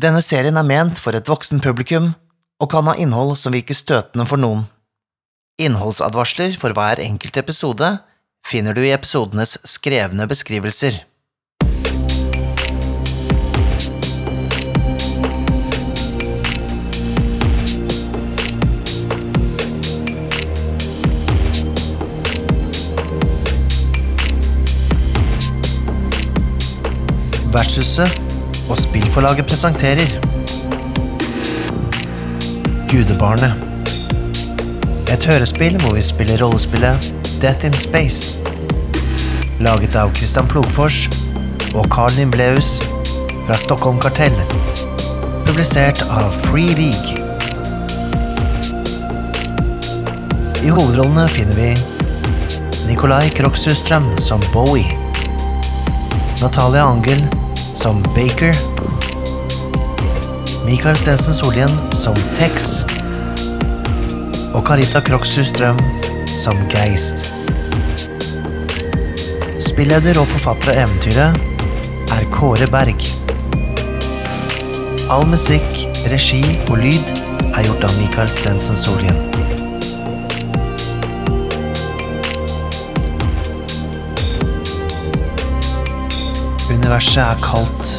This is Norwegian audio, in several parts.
Denne serien er ment for et voksen publikum og kan ha innhold som virker støtende for noen. Innholdsadvarsler for hver enkelt episode finner du i episodenes skrevne beskrivelser. Vertshuset og spillforlaget presenterer Gudebarnet. Et hørespill hvor vi spiller rollespillet Death in Space. Laget av Christian Plogfors og Carl Nimbleus fra Stockholm Kartell. Publisert av Free League. I hovedrollene finner vi Nikolai Kroksustrøm som Bowie. Natalia Angel som Baker. Mikael Stensen Solien som Tex. Og Carita Krokshus-Strøm som Geist. Spilleder og forfatter av eventyret er Kåre Berg. All musikk, regi og lyd er gjort av Mikael Stensen Solien. Universet er kaldt.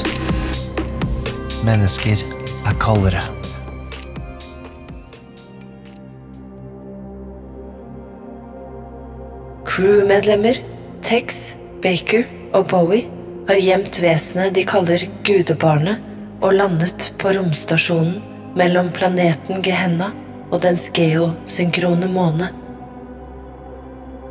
Mennesker er kaldere. Crewmedlemmer Tex, Baker og Bowie har gjemt vesenet de kaller Gudebarnet, og landet på romstasjonen mellom planeten Gehenna og dens geosynkrone måne.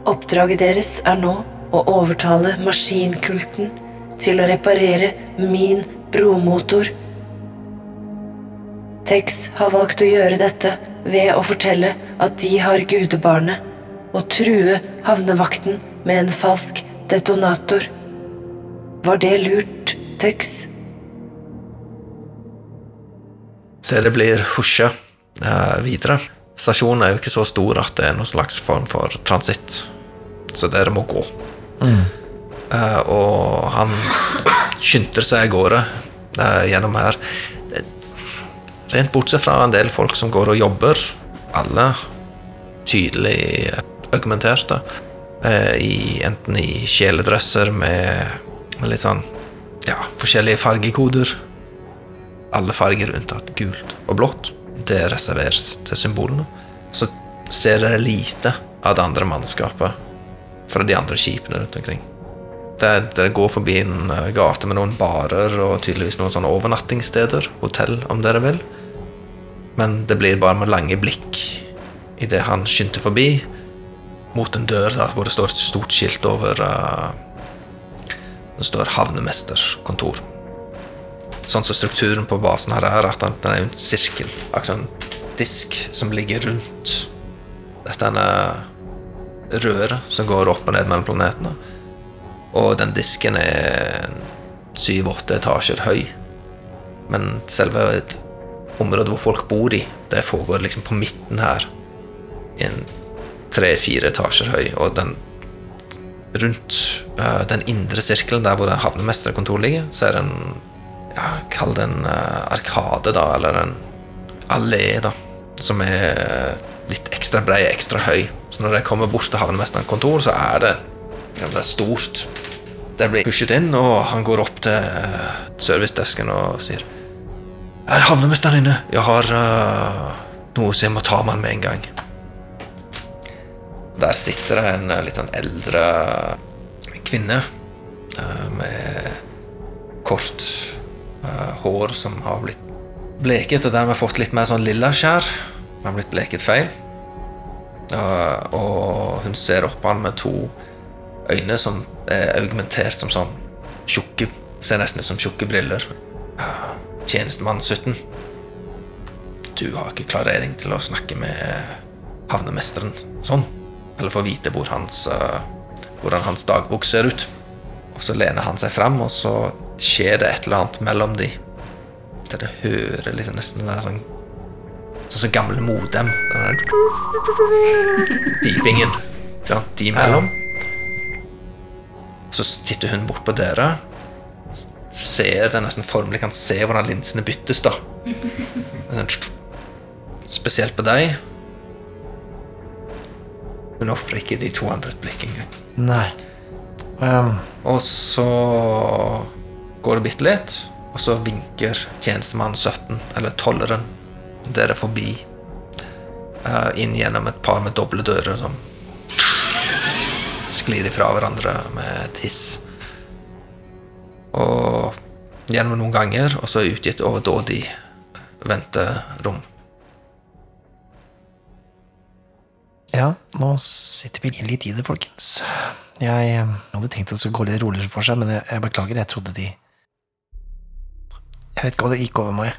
Oppdraget deres er nå å overtale maskinkulten til å reparere min bromotor. Tex har valgt å gjøre dette ved å fortelle at de har gudebarnet, og true havnevakten med en falsk detonator. Var det lurt, Tex? Dere blir husja eh, videre. Stasjonen er jo ikke så stor at det er noen slags form for transitt, så dere må gå. Eh, og han skynder seg av gårde uh, gjennom her. Rent bortsett fra en del folk som går og jobber, alle tydelig argumenterte, uh, i, enten i kjeledresser med litt sånn ja, forskjellige fargekoder. Alle farger unntatt gult og blått. Det er reservert til symbolene. Så ser dere lite av det andre mannskapet fra de andre skipene rundt omkring. Det- Dere går forbi en eh, gate med noen barer og tydeligvis noen sånne overnattingssteder. Hotell, om dere vil. Men det blir bare med lange blikk idet han skynder forbi mot en dør da, hvor det står et stort skilt over uh, Det står 'havnemesterkontor'. Sånn som strukturen på basen her er, at den er en sirkel. Altså en disk som ligger rundt dette røret som går opp og ned mellom planetene. Og den disken er syv-åtte etasjer høy. Men selve området hvor folk bor i, det foregår liksom på midten her. I en tre-fire etasjer høy. Og den rundt uh, den indre sirkelen, der hvor havnemesterkontoret ligger, så er det en ja, Kall det en uh, arkade, da, eller en allé, da. Som er litt ekstra brei, ekstra høy. Så når jeg kommer bort til havnemesterens så er det, ja, det er stort. Det blir pushet inn, og han går opp til eh, servicedesken og sier Er havnemesteren inne? Jeg har uh, noe som jeg må ta med med en gang. Der sitter det en eh, litt sånn eldre kvinne uh, med kort uh, hår som har blitt bleket, og dermed fått litt mer sånn lilla skjær. Den har blitt bleket feil. Og hun ser opp på han med to øyne som er augmentert som sånn tjukke Ser nesten ut som tjukke briller. Eh, Tjenestemann 17. Du har ikke klarering til å snakke med havnemesteren sånn. Eller få vite hvor hans, eh, hvordan hans dagbok ser ut. Og så lener han seg fram, og så skjer det et eller annet mellom de. Der det hører liksom nesten den sånn Sånn som gamle modem. Den der pipingen. sant, De imellom. Så titter hun bort på dere. ser det nesten formelig kan se hvordan linsene byttes, da. Sånn, Spesielt på deg. Hun ofrer ikke de to andre et blikk engang. Nei. Um. Og så går det bitte litt, og så vinker tjenestemann 17, eller tolleren, dere forbi. Uh, inn gjennom et par med doble dører som sklir ifra hverandre med et hiss. Og gjennom noen ganger, og så utgitt overdådig venterom. ja, nå sitter vi litt i det, folkens. Jeg eh, hadde tenkt at det skulle gå litt roligere for seg, men jeg, jeg beklager, jeg trodde de Jeg vet ikke hva det gikk over meg,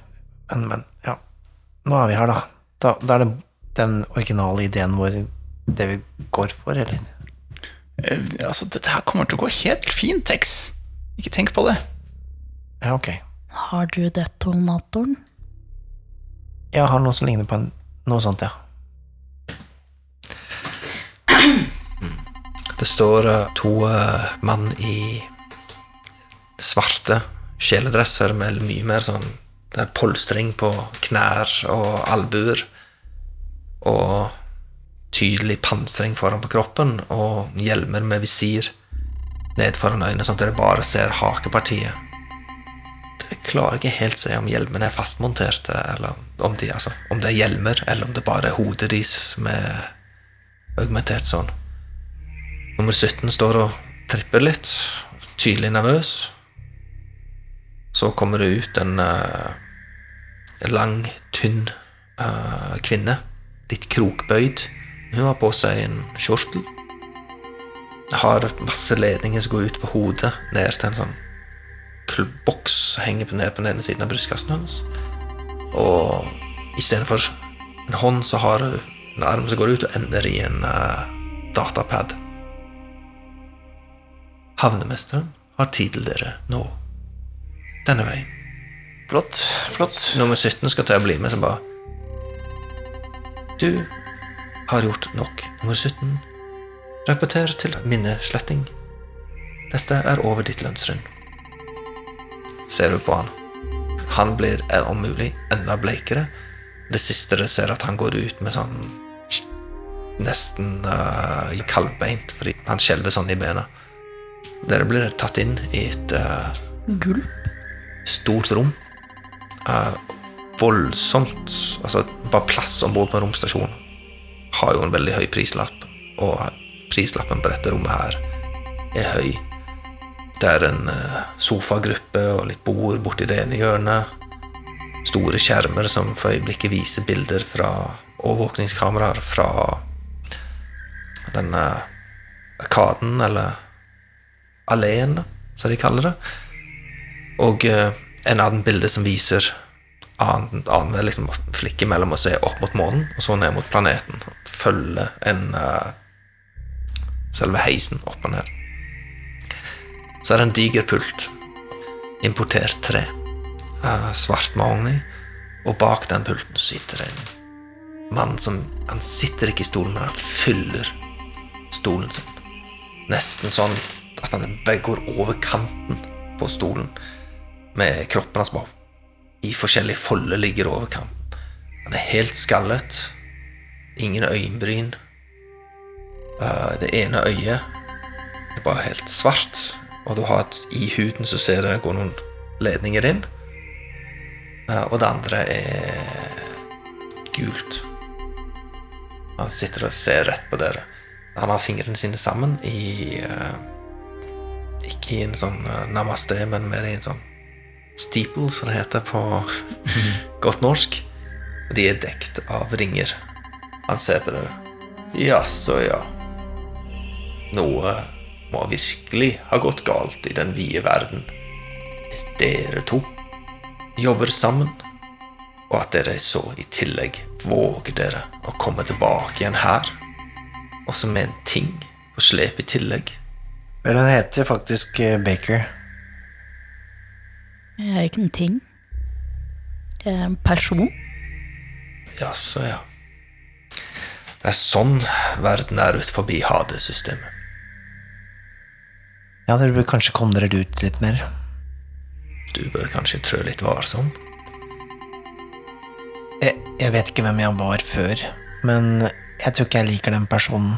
men, men ja. Nå er vi her, da. Da, da er det den originale ideen vår det vi går for, eller? Eh, altså, dette her kommer til å gå helt fint, Tex. Ikke tenk på det. Ja, ok. Har du detonatoren? Jeg har noe som ligner på en, noe sånt, ja. Det står eh, to eh, mann i svarte kjeledresser med mye mer sånn Det er polstring på knær og albuer. Og tydelig pansring foran på kroppen, og hjelmer med visir ned foran øynene, sånn at dere bare ser hakepartiet. Dere klarer ikke helt se om hjelmene er fastmonterte, eller om, de, altså, om det er hjelmer, eller om det bare er hodet deres som er augmentert sånn. Nummer 17 står og tripper litt, tydelig nervøs. Så kommer det ut en uh, lang, tynn uh, kvinne, litt krokbøyd. Hun har på seg en kjortel. Har masse ledninger som går ut på hodet, ned til en sånn boks som henger på ned på den ene siden av brystkassen hennes. Og istedenfor en hånd, så har hun en arm som går ut og ender i en uh, datapad. Havnemesteren har tid til dere nå. Denne veien. Flott, flott. Nummer 17 skal til å bli med, så bare Du har gjort nok. Nummer 17. Repeter til minnesletting. Dette er over ditt lønnsrund. Ser du på han. Han blir eh, om mulig enda bleikere. Det siste dere ser, at han går ut med sånn Nesten uh, kaldbeint, fordi han skjelver sånn i bena. Dere blir tatt inn i et uh, Gulp? stort rom. Uh, voldsomt Altså, bare plass om bord på en romstasjon har jo en veldig høy prislapp, og prislappen på dette rommet her er høy. Det er en eh, sofagruppe og litt bord borti det ene hjørnet. Store skjermer som for øyeblikket viser bilder fra overvåkningskameraer fra denne arkaden, eller alleen, som de kaller det. Og en en annen bilde som viser annen, annen liksom flikke mellom å se opp mot månen og så ned mot planeten. Følge en uh, selve heisen opp og ned. Så er det en diger pult. Importert tre. Uh, svart mahogni. Og bak den pulten sitter en mann som Han sitter ikke i stolen, men han fyller stolen sin. Nesten sånn at han går over kanten på stolen med kroppen hans bare i forskjellige folder ligger over. Han er helt skallet. Ingen øyenbryn. Eh, Det ene øyet er bare helt svart, og du har et, i huden så ser det går noen ledninger inn. Eh, Og det andre er gult. Han sitter og ser rett på dere. Han har fingrene sine sammen i eh, Ikke i en sånn namaste, men mer i en sånn steeple, som det heter på godt norsk. Og de er dekt av ringer. Han ser på det. Jaså, ja. Noe må virkelig ha gått galt i den vide verden. Hvis dere to jobber sammen, og at dere så i tillegg våger dere å komme tilbake igjen her, også med en ting på slep i tillegg. Vel, hun heter faktisk eh, Baker. Jeg er ikke en ting. Jeg er en person. Jaså, ja. Det er sånn verden er ut forbi Hades-systemet. Ja, dere bør kanskje komme dere ut litt mer. Du bør kanskje trø litt varsom. Jeg, jeg vet ikke hvem jeg var før, men jeg tror ikke jeg liker den personen.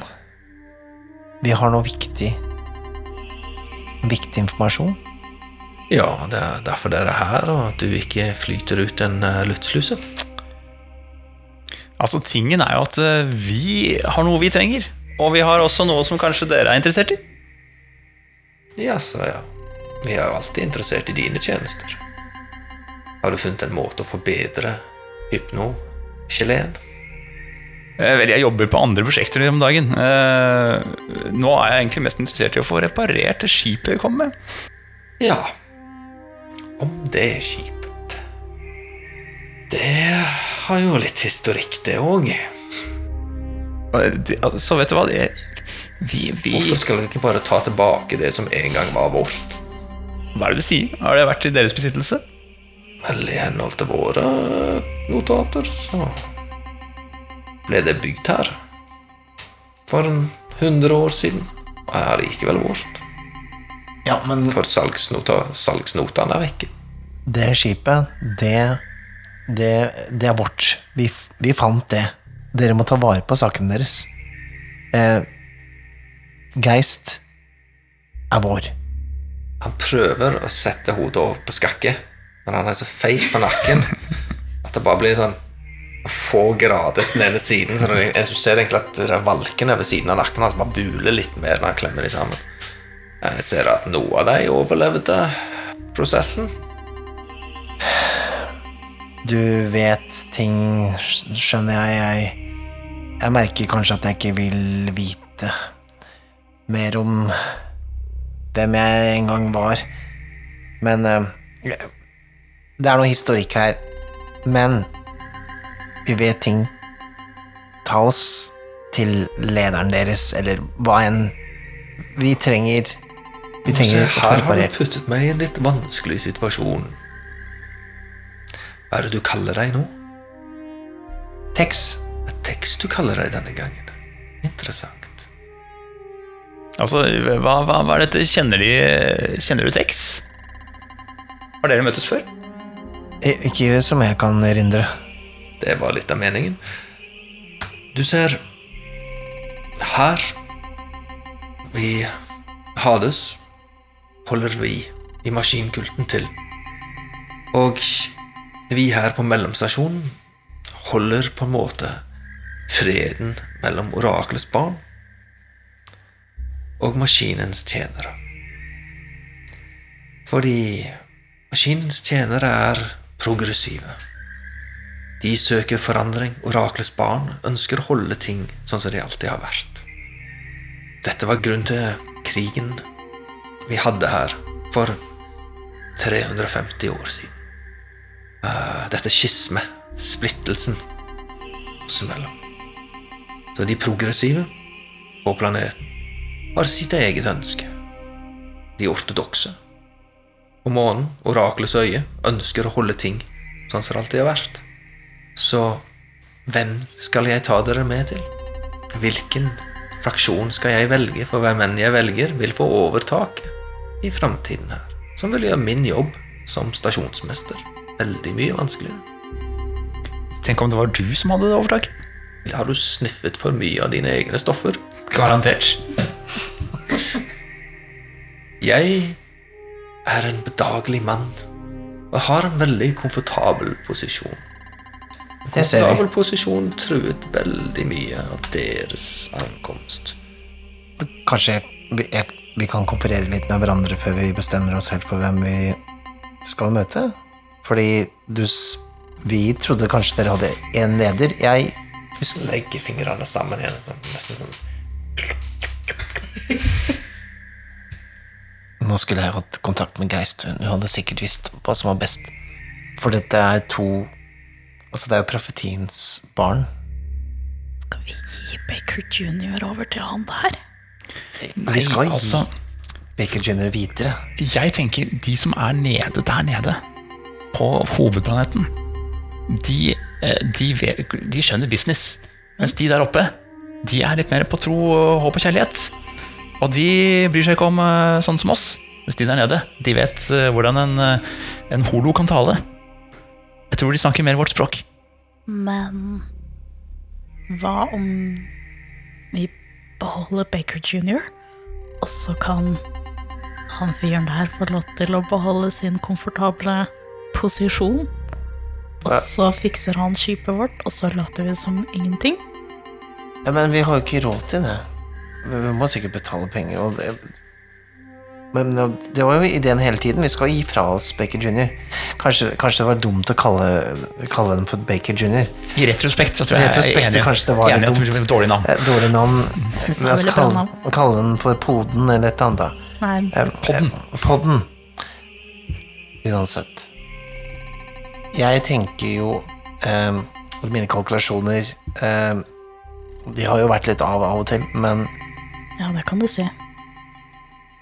Vi har noe viktig Viktig informasjon. Ja, det er derfor dere er her, og at du ikke flyter ut en eh, luftsluse. Altså, tingen er jo at eh, vi har noe vi trenger. Og vi har også noe som kanskje dere er interessert i. Jaså, ja. Vi er jo alltid interessert i dine tjenester. Har du funnet en måte å forbedre hypno-geleen? Eh, Vel, jeg jobber på andre prosjekter om dagen. Nå er jeg egentlig mest interessert i å få reparert det skipet vi kom med. Ja, om det er kjipt. Det har jo litt historikk, det òg. Altså, Så vet du hva det, vi, vi, Hvorfor skal vi ikke bare ta tilbake det som en gang var vårt? Hva er det du sier? Har det vært i deres besittelse? Vel, i henhold til våre notater, så ble det bygd her for en hundre år siden. Og er likevel vårt. Ja, men For salgsnota, salgsnotene er vekke. det skipet, det Det, det er vårt. Vi, vi fant det. Dere må ta vare på saken deres. Eh, Geist er vår. Han prøver å sette hodet over på skakke, men han er så feit på nakken at det bare blir sånn få grader den ene siden. Så jeg ser egentlig at det valkene ved siden av nakken hans bare buler litt mer når han klemmer de sammen. Jeg ser at noe av dem overlevde prosessen. Du vet ting, skjønner jeg. Jeg, jeg merker kanskje at jeg ikke vil vite mer om hvem jeg en gang var. Men eh, Det er noe historikk her. Men vi vet ting. Ta oss til lederen deres, eller hva enn. Vi trenger Vi trenger å få her har du puttet meg i en litt vanskelig situasjon. Hva er det du kaller deg nå? Tex. Tex du kaller deg denne gangen. Interessant. Altså, hva, hva, hva er dette? Kjenner, de, kjenner du Tex? Har dere møttes før? Ikke som jeg kan erindre. Det var litt av meningen. Du ser Her Vi Hades holder vi i maskinkulten til. Og vi her på mellomstasjonen holder på en måte freden mellom orakelets barn og maskinens tjenere. Fordi maskinens tjenere er progressive. De søker forandring. Orakelets barn ønsker å holde ting sånn som de alltid har vært. Dette var grunnen til krigen vi hadde her for 350 år siden. Uh, Dette skisme, splittelsen oss imellom. Så de progressive på planeten har sitt eget ønske. De ortodokse på månen, orakelets øye, ønsker å holde ting sånn som det alltid har vært. Så hvem skal jeg ta dere med til? Hvilken fraksjon skal jeg velge, for hvem enn jeg velger, vil få overtaket i framtiden her, som vil gjøre min jobb som stasjonsmester veldig mye vanskeligere. Tenk om det var du som hadde det overtaket? Har du sniffet for mye av dine egne stoffer? Garantert. Jeg er en bedagelig mann og har en veldig komfortabel posisjon. En komfortabel posisjon truet veldig mye av deres ankomst. Kanskje jeg, vi kan konferere litt med hverandre før vi bestemmer oss helt for hvem vi skal møte? Fordi du Vi trodde kanskje dere hadde én leder. Jeg husker Legge fingrene sammen igjen. Sånn, nesten sånn. Nå skulle jeg hatt kontakt med Geist. Hun hadde sikkert visst hva som var best. For dette er to Altså, det er jo profetiens barn. Skal vi gi Baker Junior over til han der? Vi skal gi altså, Baker Junior videre. jeg tenker de som er nede der nede, på hovedplaneten, de, eh, de, de skjønner business. Mens de der oppe, de er litt mer på tro, håp og kjærlighet. Og de bryr seg ikke om eh, sånn som oss. Mens de der nede, de vet eh, hvordan en en holo kan tale. Jeg tror de snakker mer vårt språk. Men hva om vi beholder Baker jr., og så kan han fyren der få lov til å beholde sin komfortable posisjon? Og så fikser han skipet vårt, og så later vi som ingenting? Ja, men vi har jo ikke råd til det. Vi vi må sikkert betale penger. Og det, men det var jo ideen hele tiden. Vi skal gi fra oss Baker Jr. Kanskje, kanskje det var dumt å kalle, kalle dem for Baker Jr. I retrospekt så tror jeg retrospekt jeg er kanskje det var enig litt dumt. det dumt. Dårlig navn. Eh, Dårlig navn. La oss kalle, navn. kalle den for Poden eller et annet. Nei, Eh, Podden. eh, Podden. Uansett. Jeg tenker jo eh, at mine kalkulasjoner eh, De har jo vært litt av av og til, men ja, det kan du si.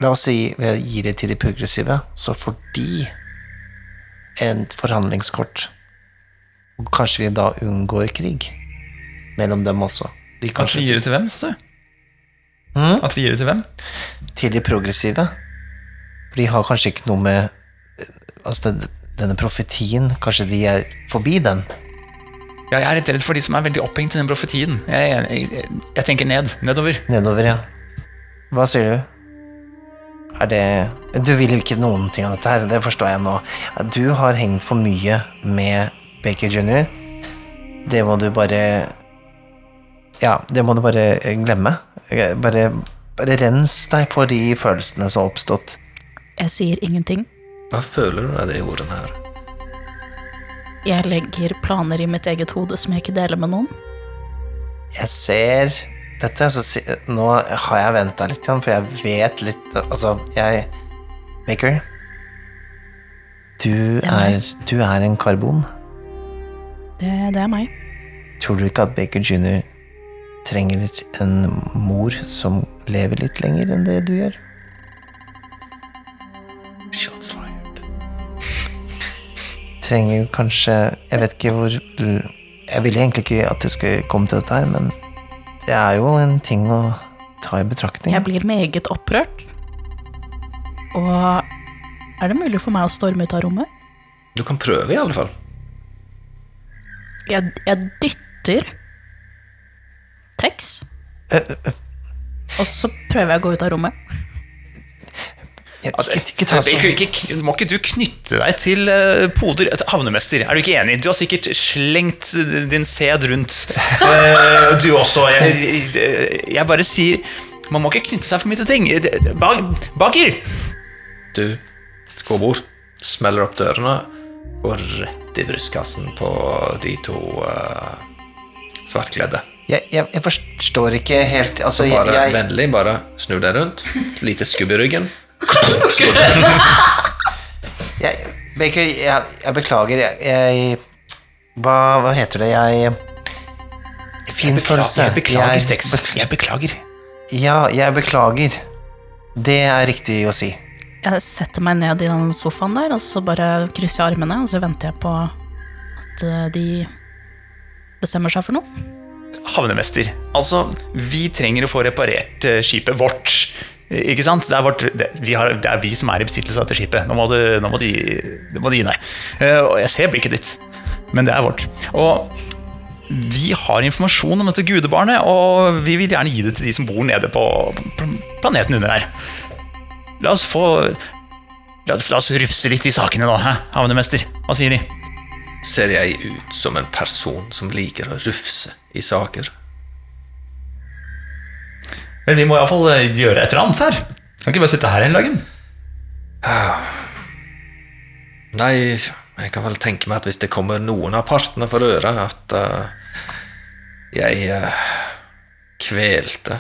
La oss si vi gir det til de progressive, så får de et forhandlingskort. Og kanskje vi da unngår krig mellom dem også. De At vi gir det til hvem, sa du? Mm? At vi gir det til hvem? til de progressive. For de har kanskje ikke noe med Altså, den, denne profetien, kanskje de er forbi den. Ja, jeg er litt redd for de som er veldig opphengt i den profetien. Jeg, jeg, jeg, jeg tenker ned. Nedover. Nedover, ja. Hva sier du? Er det Du vil jo ikke noen ting av dette her, det forstår jeg nå. Du har hengt for mye med Baker Jr. Det må du bare Ja, det må du bare glemme. Bare, bare rens deg for de følelsene som har oppstått. Jeg sier ingenting. Hva føler du av de ordene her? Jeg legger planer i mitt eget hode som jeg ikke deler med noen. Jeg ser dette, så si, nå har jeg venta litt, for jeg vet litt Altså, jeg Baker, du er, du er en karbon. Det, det er meg. Tror du ikke at Baker jr. trenger en mor som lever litt lenger enn det du gjør? Shots fired. Trenger kanskje Jeg vet ikke hvor Jeg ville egentlig ikke at det skulle komme til dette her, men det er jo en ting å ta i betraktning. Jeg blir meget opprørt. Og er det mulig for meg å storme ut av rommet? Du kan prøve, i alle fall. Jeg, jeg dytter Tex, Eh, eh, og så prøver jeg å gå ut av rommet. Jeg- ikke, ikke ta så ikke, må ikke du knytte deg til uh, poder? Havnemester, er du ikke enig? Du har sikkert slengt din sæd rundt. uh, du også. Jeg, jeg, jeg bare sier Man må ikke knytte seg for mye til ting. Det- Baker! Du går bort, smeller opp dørene og rett i brystkassen på de to uh, svartkledde. jeg, jeg, jeg forstår ikke helt Altså, Bare jeg, vennlig, bare snu deg rundt. Lite skubb i ryggen. jeg Baker, jeg, jeg beklager. Jeg, jeg hva, hva heter det? Jeg Fin følelse. Jeg beklager, Jeg Jeg beklager. Ja, jeg beklager. Det er riktig å si. Jeg setter meg ned i den sofaen der, og så bare krysser jeg armene, og så venter jeg på at eh, de bestemmer seg for noe. Havnemester. Altså, vi trenger å få reparert eh, skipet vårt. Ikke sant? Det er, vårt, det, vi har, det er vi som er i besittelse av dette skipet. Nå må, du, nå må, de, du må gi deg. Eh, Og jeg ser blikket ditt, men det er vårt. Og vi har informasjon om dette gudebarnet, og vi vil gjerne gi det til de som bor nede på planeten under her. La oss få La, la oss rufse litt i sakene nå, havnemester. Hva sier de? Ser jeg ut som en person som liker å rufse i saker? Vel, vi må iallfall gjøre et eller annet her. Kan ikke bare sitte her hele dagen. Nei, jeg kan vel tenke meg at hvis det kommer noen av partene for øre at uh, jeg uh, kvelte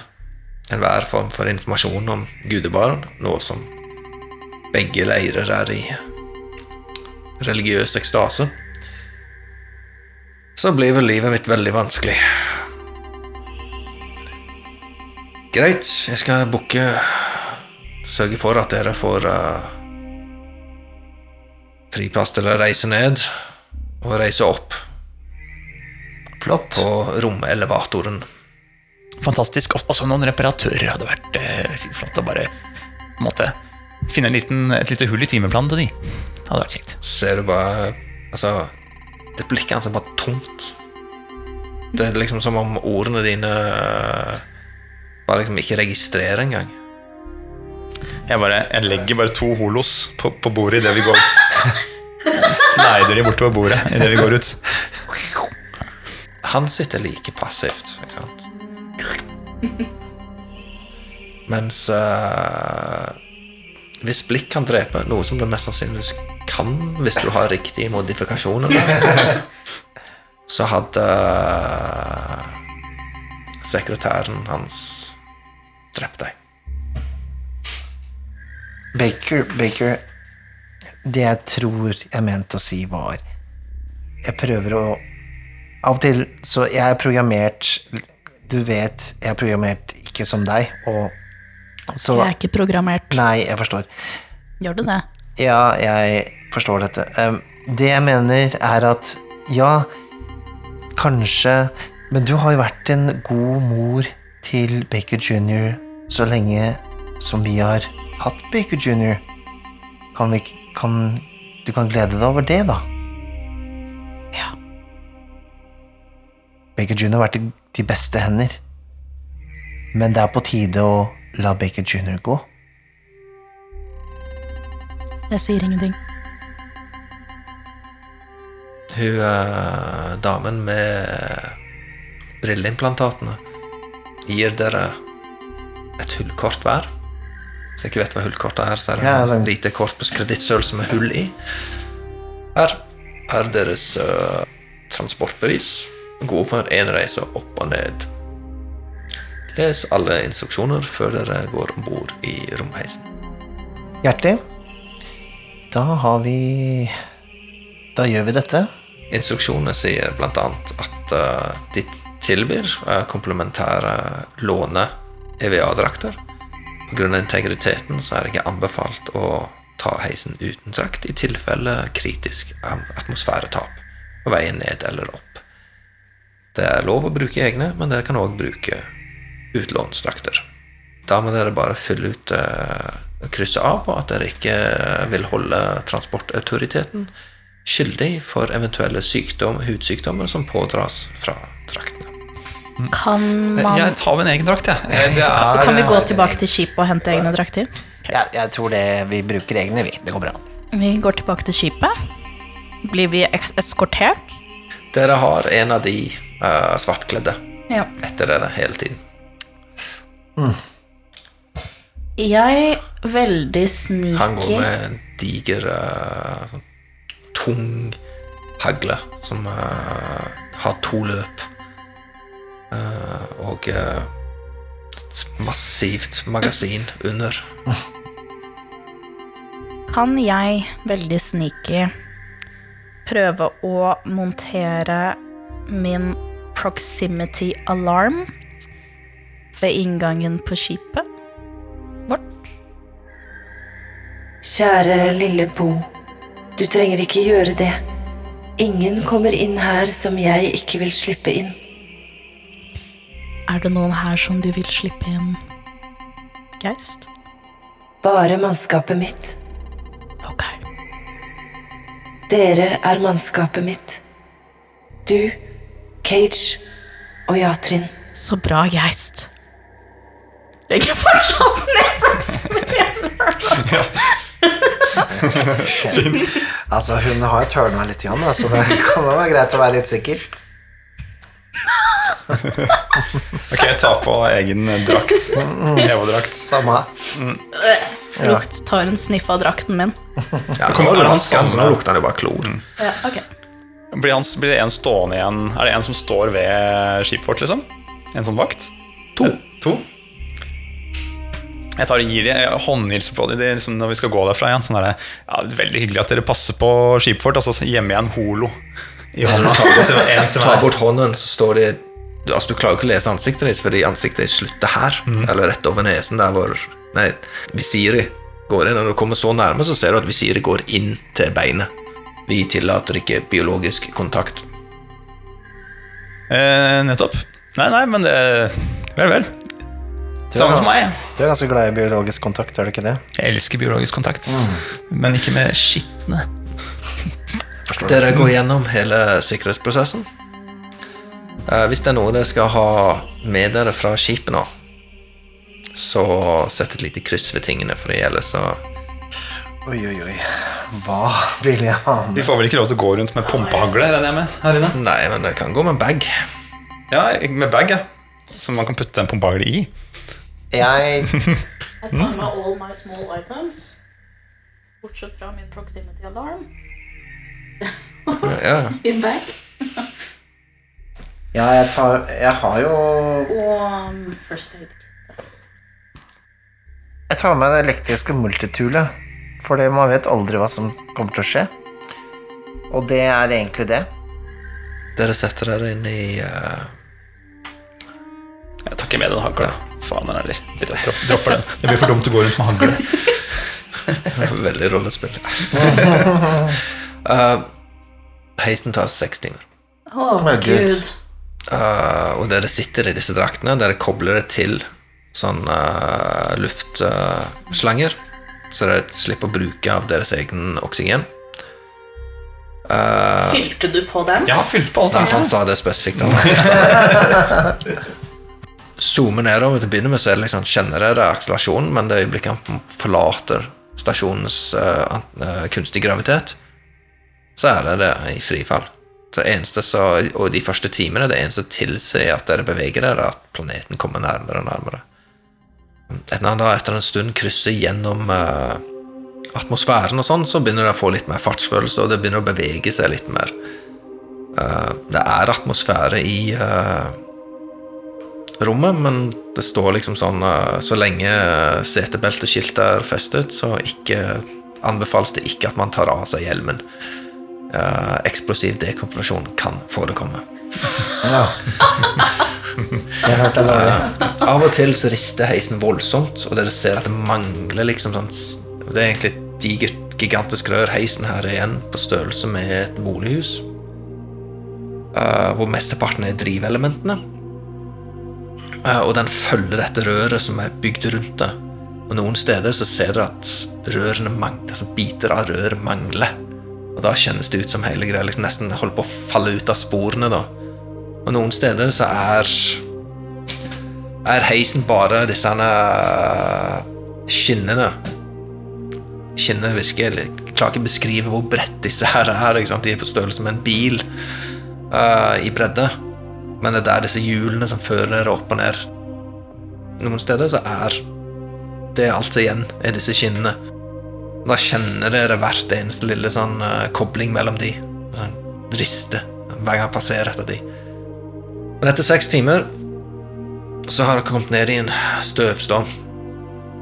enhver form for informasjon om gudebarn, noe som begge leirer er i religiøs ekstase, så blir vel livet mitt veldig vanskelig. Greit, jeg skal booke Sørge for at dere får eh, friplass til å reise ned og reise opp Flott. på romelevatoren. Fantastisk. Også- noen reparatører hadde vært uh, flott å bare på en måte, finne en liten, et lite hull i timeplanen til de. hadde vært kjekt. Ser du bare Altså, det blikket hans er bare tomt. Det er liksom som om ordene dine eh, bare liksom ikke registrerer engang. Jeg, bare, jeg legger bare to holos på, på bordet idet vi går. Sneider de bortover bordet idet vi går ut. Han sitter like passivt, ikke sant? Mens uh, hvis blikk kan drepe, noe som det mest sannsynligvis kan hvis du har riktige modifikasjoner, så hadde uh, sekretæren hans drept deg. Baker, Baker Det jeg tror jeg mente å si, var Jeg prøver å Av og til Så jeg er programmert Du vet, jeg er programmert ikke som deg, og så Jeg er ikke programmert. Nei, jeg forstår. Gjør du det? Ja, jeg forstår dette. Det jeg mener, er at ja, kanskje Men du har jo vært en god mor til Baker Jr. så lenge som vi har hatt Baker Jr. Kan vi ikke kan, Du kan glede deg over det, da. Ja. Baker Jr. har vært i de beste hender. Men det er på tide å la Baker Jr. gå. Jeg sier ingenting. Hun er damen med brilleimplantatene gir dere et hullkort hver. Hvis jeg ikke vet hva hullkortet er, så er det Ja, et altså- lite kort på kredittstørrelse med hull i. Her er deres uh, transportbevis. Gode for én reise opp og ned. Les alle instruksjoner før dere går om bord i romheisen. Hjertelig. Da har vi Da gjør vi dette. Instruksjonene sier blant annet at uh, de tilbyr komplementære låne-EVA-drakter. Pga. integriteten så er det ikke anbefalt å ta heisen uten drakt i tilfelle kritisk atmosfæretap på veien ned eller opp. Det er lov å bruke egne, men dere kan òg bruke utlånsdrakter. Da må dere bare fylle ut og krysse av på at dere ikke vil holde transportautoriteten skyldig for eventuelle sykdom, hudsykdommer som pådras fra draktene. Kan man Jeg tar min egen drakt, jeg. Eh, kan, er, kan vi gå tilbake til skipet og hente egne drakter? Jeg, jeg tror det vi bruker egne, vi. Det går bra. Vi går tilbake til skipet. Blir vi eskortert? Dere har en av de uh, svartkledde Ja. etter dere hele tiden. Jeg veldig Han går med en diger, uh, sånn tung hagle som uh, har to løp. Eh, og eh, et massivt magasin under. Kan jeg veldig sneaky prøve å montere min proximity alarm ved inngangen på skipet vårt? Kjære lille Bo, du trenger ikke gjøre det. Ingen kommer inn her som jeg ikke vil slippe inn. Er det noen her som du vil slippe inn, Geist? Bare mannskapet mitt. Ok. Dere er mannskapet mitt. Du, Cage og Jatrin. Så bra, Geist. Legger fortsatt ned proximity Fint. Altså, hun har jo tørna litt, igjen, så det kan være greit å være litt sikker. Ok, jeg tar på egen drakt. Evo-drakt. Samme. Lukt tar en sniff av drakten min. Ja, kommer- nå det han vasker så nå lukter han jo bare klor. Ja, okay. Blir, han, blir det en stående igjen? Er det en som står ved skipet vårt, liksom? En sånn vakt? To. to. Jeg tar og gir dem håndhilser på dem liksom når vi skal gå derfra igjen. Sånn der, ja, er veldig hyggelig at dere passer på skipet vårt. Altså, gjemme igjen holo i hånda. til, en til Ta bort hånden, så står det du, altså, du klarer ikke å lese ansiktet ditt, fordi ansiktet ditt slutter her. Eller rett over nesen, der hvor Nei, visiret går inn. Og Når du kommer så nærme, så ser du at visiret går inn til beinet. Vi tillater ikke biologisk kontakt. Eh, nettopp. Nei, nei, men det Vel, vel. Samme for meg. Du er ganske glad i biologisk kontakt, er du ikke det? Jeg elsker biologisk kontakt, men ikke med skitne Dere går gjennom hele sikkerhetsprosessen. Eh, hvis det er noe dere skal ha med dere fra skipet nå, så sett et lite kryss ved tingene, for det gjelder så Oi, oi, oi. Hva vil jeg ha med? Vi får vel ikke lov til å gå rundt med pumpehagle, regner jeg med, her inne? Nei, men dere kan gå med bag. Ja, med bag, ja. Som man kan putte en pumpehagle i. Jeg I tar med all my small items. Bortsett fra min proximity alarm. Ja, In bag. Ja, jeg tar Jeg har jo Og um, first aid. Jeg tar med det elektriske multitoolet. For det, man vet aldri hva som kommer til å skje. Og det er egentlig det. dere setter dere inn i uh... Jeg tar ikke med den hagla. Faen heller. Dropp, dropper den. Det blir for dumt å gå rundt med hagle. Veldig rollespill. uh, heisen tar seks timer. Å, Gud. gud. Eh, og dere sitter i disse draktene. Dere kobler det til sånn uh, luftslanger, så dere slipper å bruke av deres egen oksygen. Eh, Fylte du på den? Ja, fylte fylt på alt. ja, han sa det spesifikt. Zoomer Zoome nedover til å begynne med, så er det liksom, kjenner dere akselerasjonen, men det øyeblikket han forlater stasjonens eh, kunstige gravitet, så er det det i frifall. Det eneste så, og de første timene, det eneste tilsier at dere beveger dere, er at planeten kommer nærmere og nærmere. Etter, da, etter en stund krysser gjennom uh, atmosfæren og sånn, så begynner det å få litt mer fartsfølelse, og det begynner å bevege seg litt mer. Uh, det er atmosfære i uh, rommet, men det står liksom sånn Så lenge setebelteskiltet er festet, så ikke anbefales det ikke at man tar av seg hjelmen. Eh, eksplosiv dekompresjon kan forekomme. Ja. Jeg hørte det. Uh, Av og til så rister heisen voldsomt, og dere ser at det mangler liksom sånn Det er egentlig et digert, gigantisk rør. Heisen her er igjen på størrelse med et bolighus. Uh, hvor mesteparten er drivelementene. Uh, og den følger dette røret som er bygd rundt det. Og noen steder så ser dere at rørene mangler, altså biter av rør mangler. Og da kjennes det ut som hele greia liksom nesten holder på å falle ut av sporene. da. Og noen steder så er er heisen bare disse her, skinnene. Skinnene virker Jeg klarer ikke å beskrive hvor bredt disse her er. Ikke sant? De er på størrelse med en bil uh, i bredde. Men det er der disse hjulene som fører opp og ned. Noen steder så er det alt igjen er disse skinnene. Da kjenner dere hvert eneste lille sånn uh, kobling mellom de. Sånn Riste hver gang jeg passerer etter de. Men etter seks timer så har dere kommet ned i en støvstorm.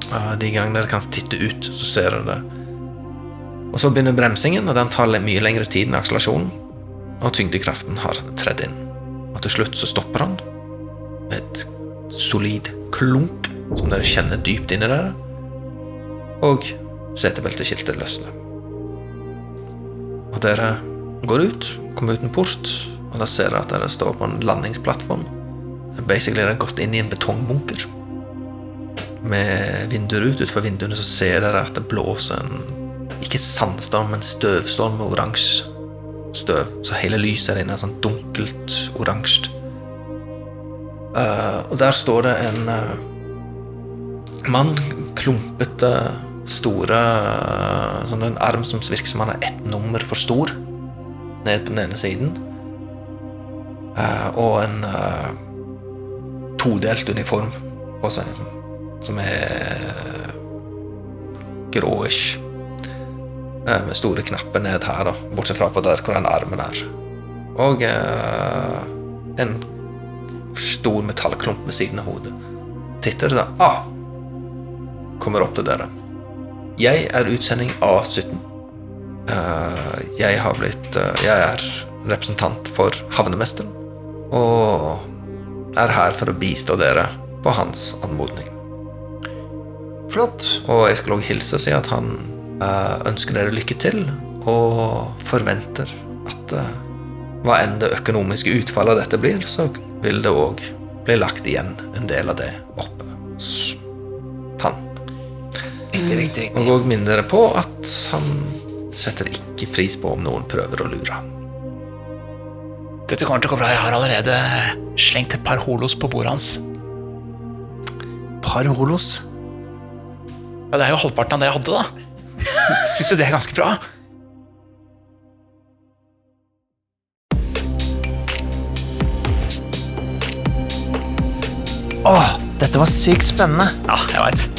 Uh, De gangene dere kan titte ut, så ser dere det. Og så begynner bremsingen, og den tar mye lengre tid enn akselerasjonen. Og tyngdekraften har tredd inn. Og til slutt så stopper han med et solid klunk som dere kjenner dypt inni dere. Og setebelteskiltet løsner. Og dere går ut, kommer ut en port, og da ser dere at dere står på en landingsplattform. Basically er det gått inn i en betongbunker. Med vinduer ut. Utenfor vinduene så ser dere at det blåser en Ikke sandstorm, men støvstorm med oransje støv. Så hele lyset der inne er sånn dunkelt oransje. Uh, og der står det en uh, mann. Klumpete, store eh, Sånn en arm som virker som han er ett nummer for stor. Ned på den ene siden. Eh, og en eh, todelt uniform på seg, som- er gråish. Med store knapper ned her, da, bortsett fra på der hvor den armen er. Og en stor metallklump ved siden av hodet. Titter og sier ah, Kommer opp til dere. Jeg er utsending A17. Eh, jeg har blitt eh, Jeg er representant for havnemesteren. Og er her for å bistå dere på hans anmodning. Flott. Og jeg skal også hilse og si at han eh, ønsker dere lykke til, og forventer at hva enn det økonomiske utfallet av dette blir, så vil det òg bli lagt igjen en del av det oppe hos han. Riktig, riktig, Og riktig. dere på at han setter ikke pris på om noen prøver å lure han. Dette kommer til å gå bra. Jeg har allerede slengt et par holos på bordet hans. Par holos. Ja, Det er jo halvparten av det jeg hadde, da. Syns du det er ganske bra? Åh, dette var sykt spennende. Ja, jeg veit.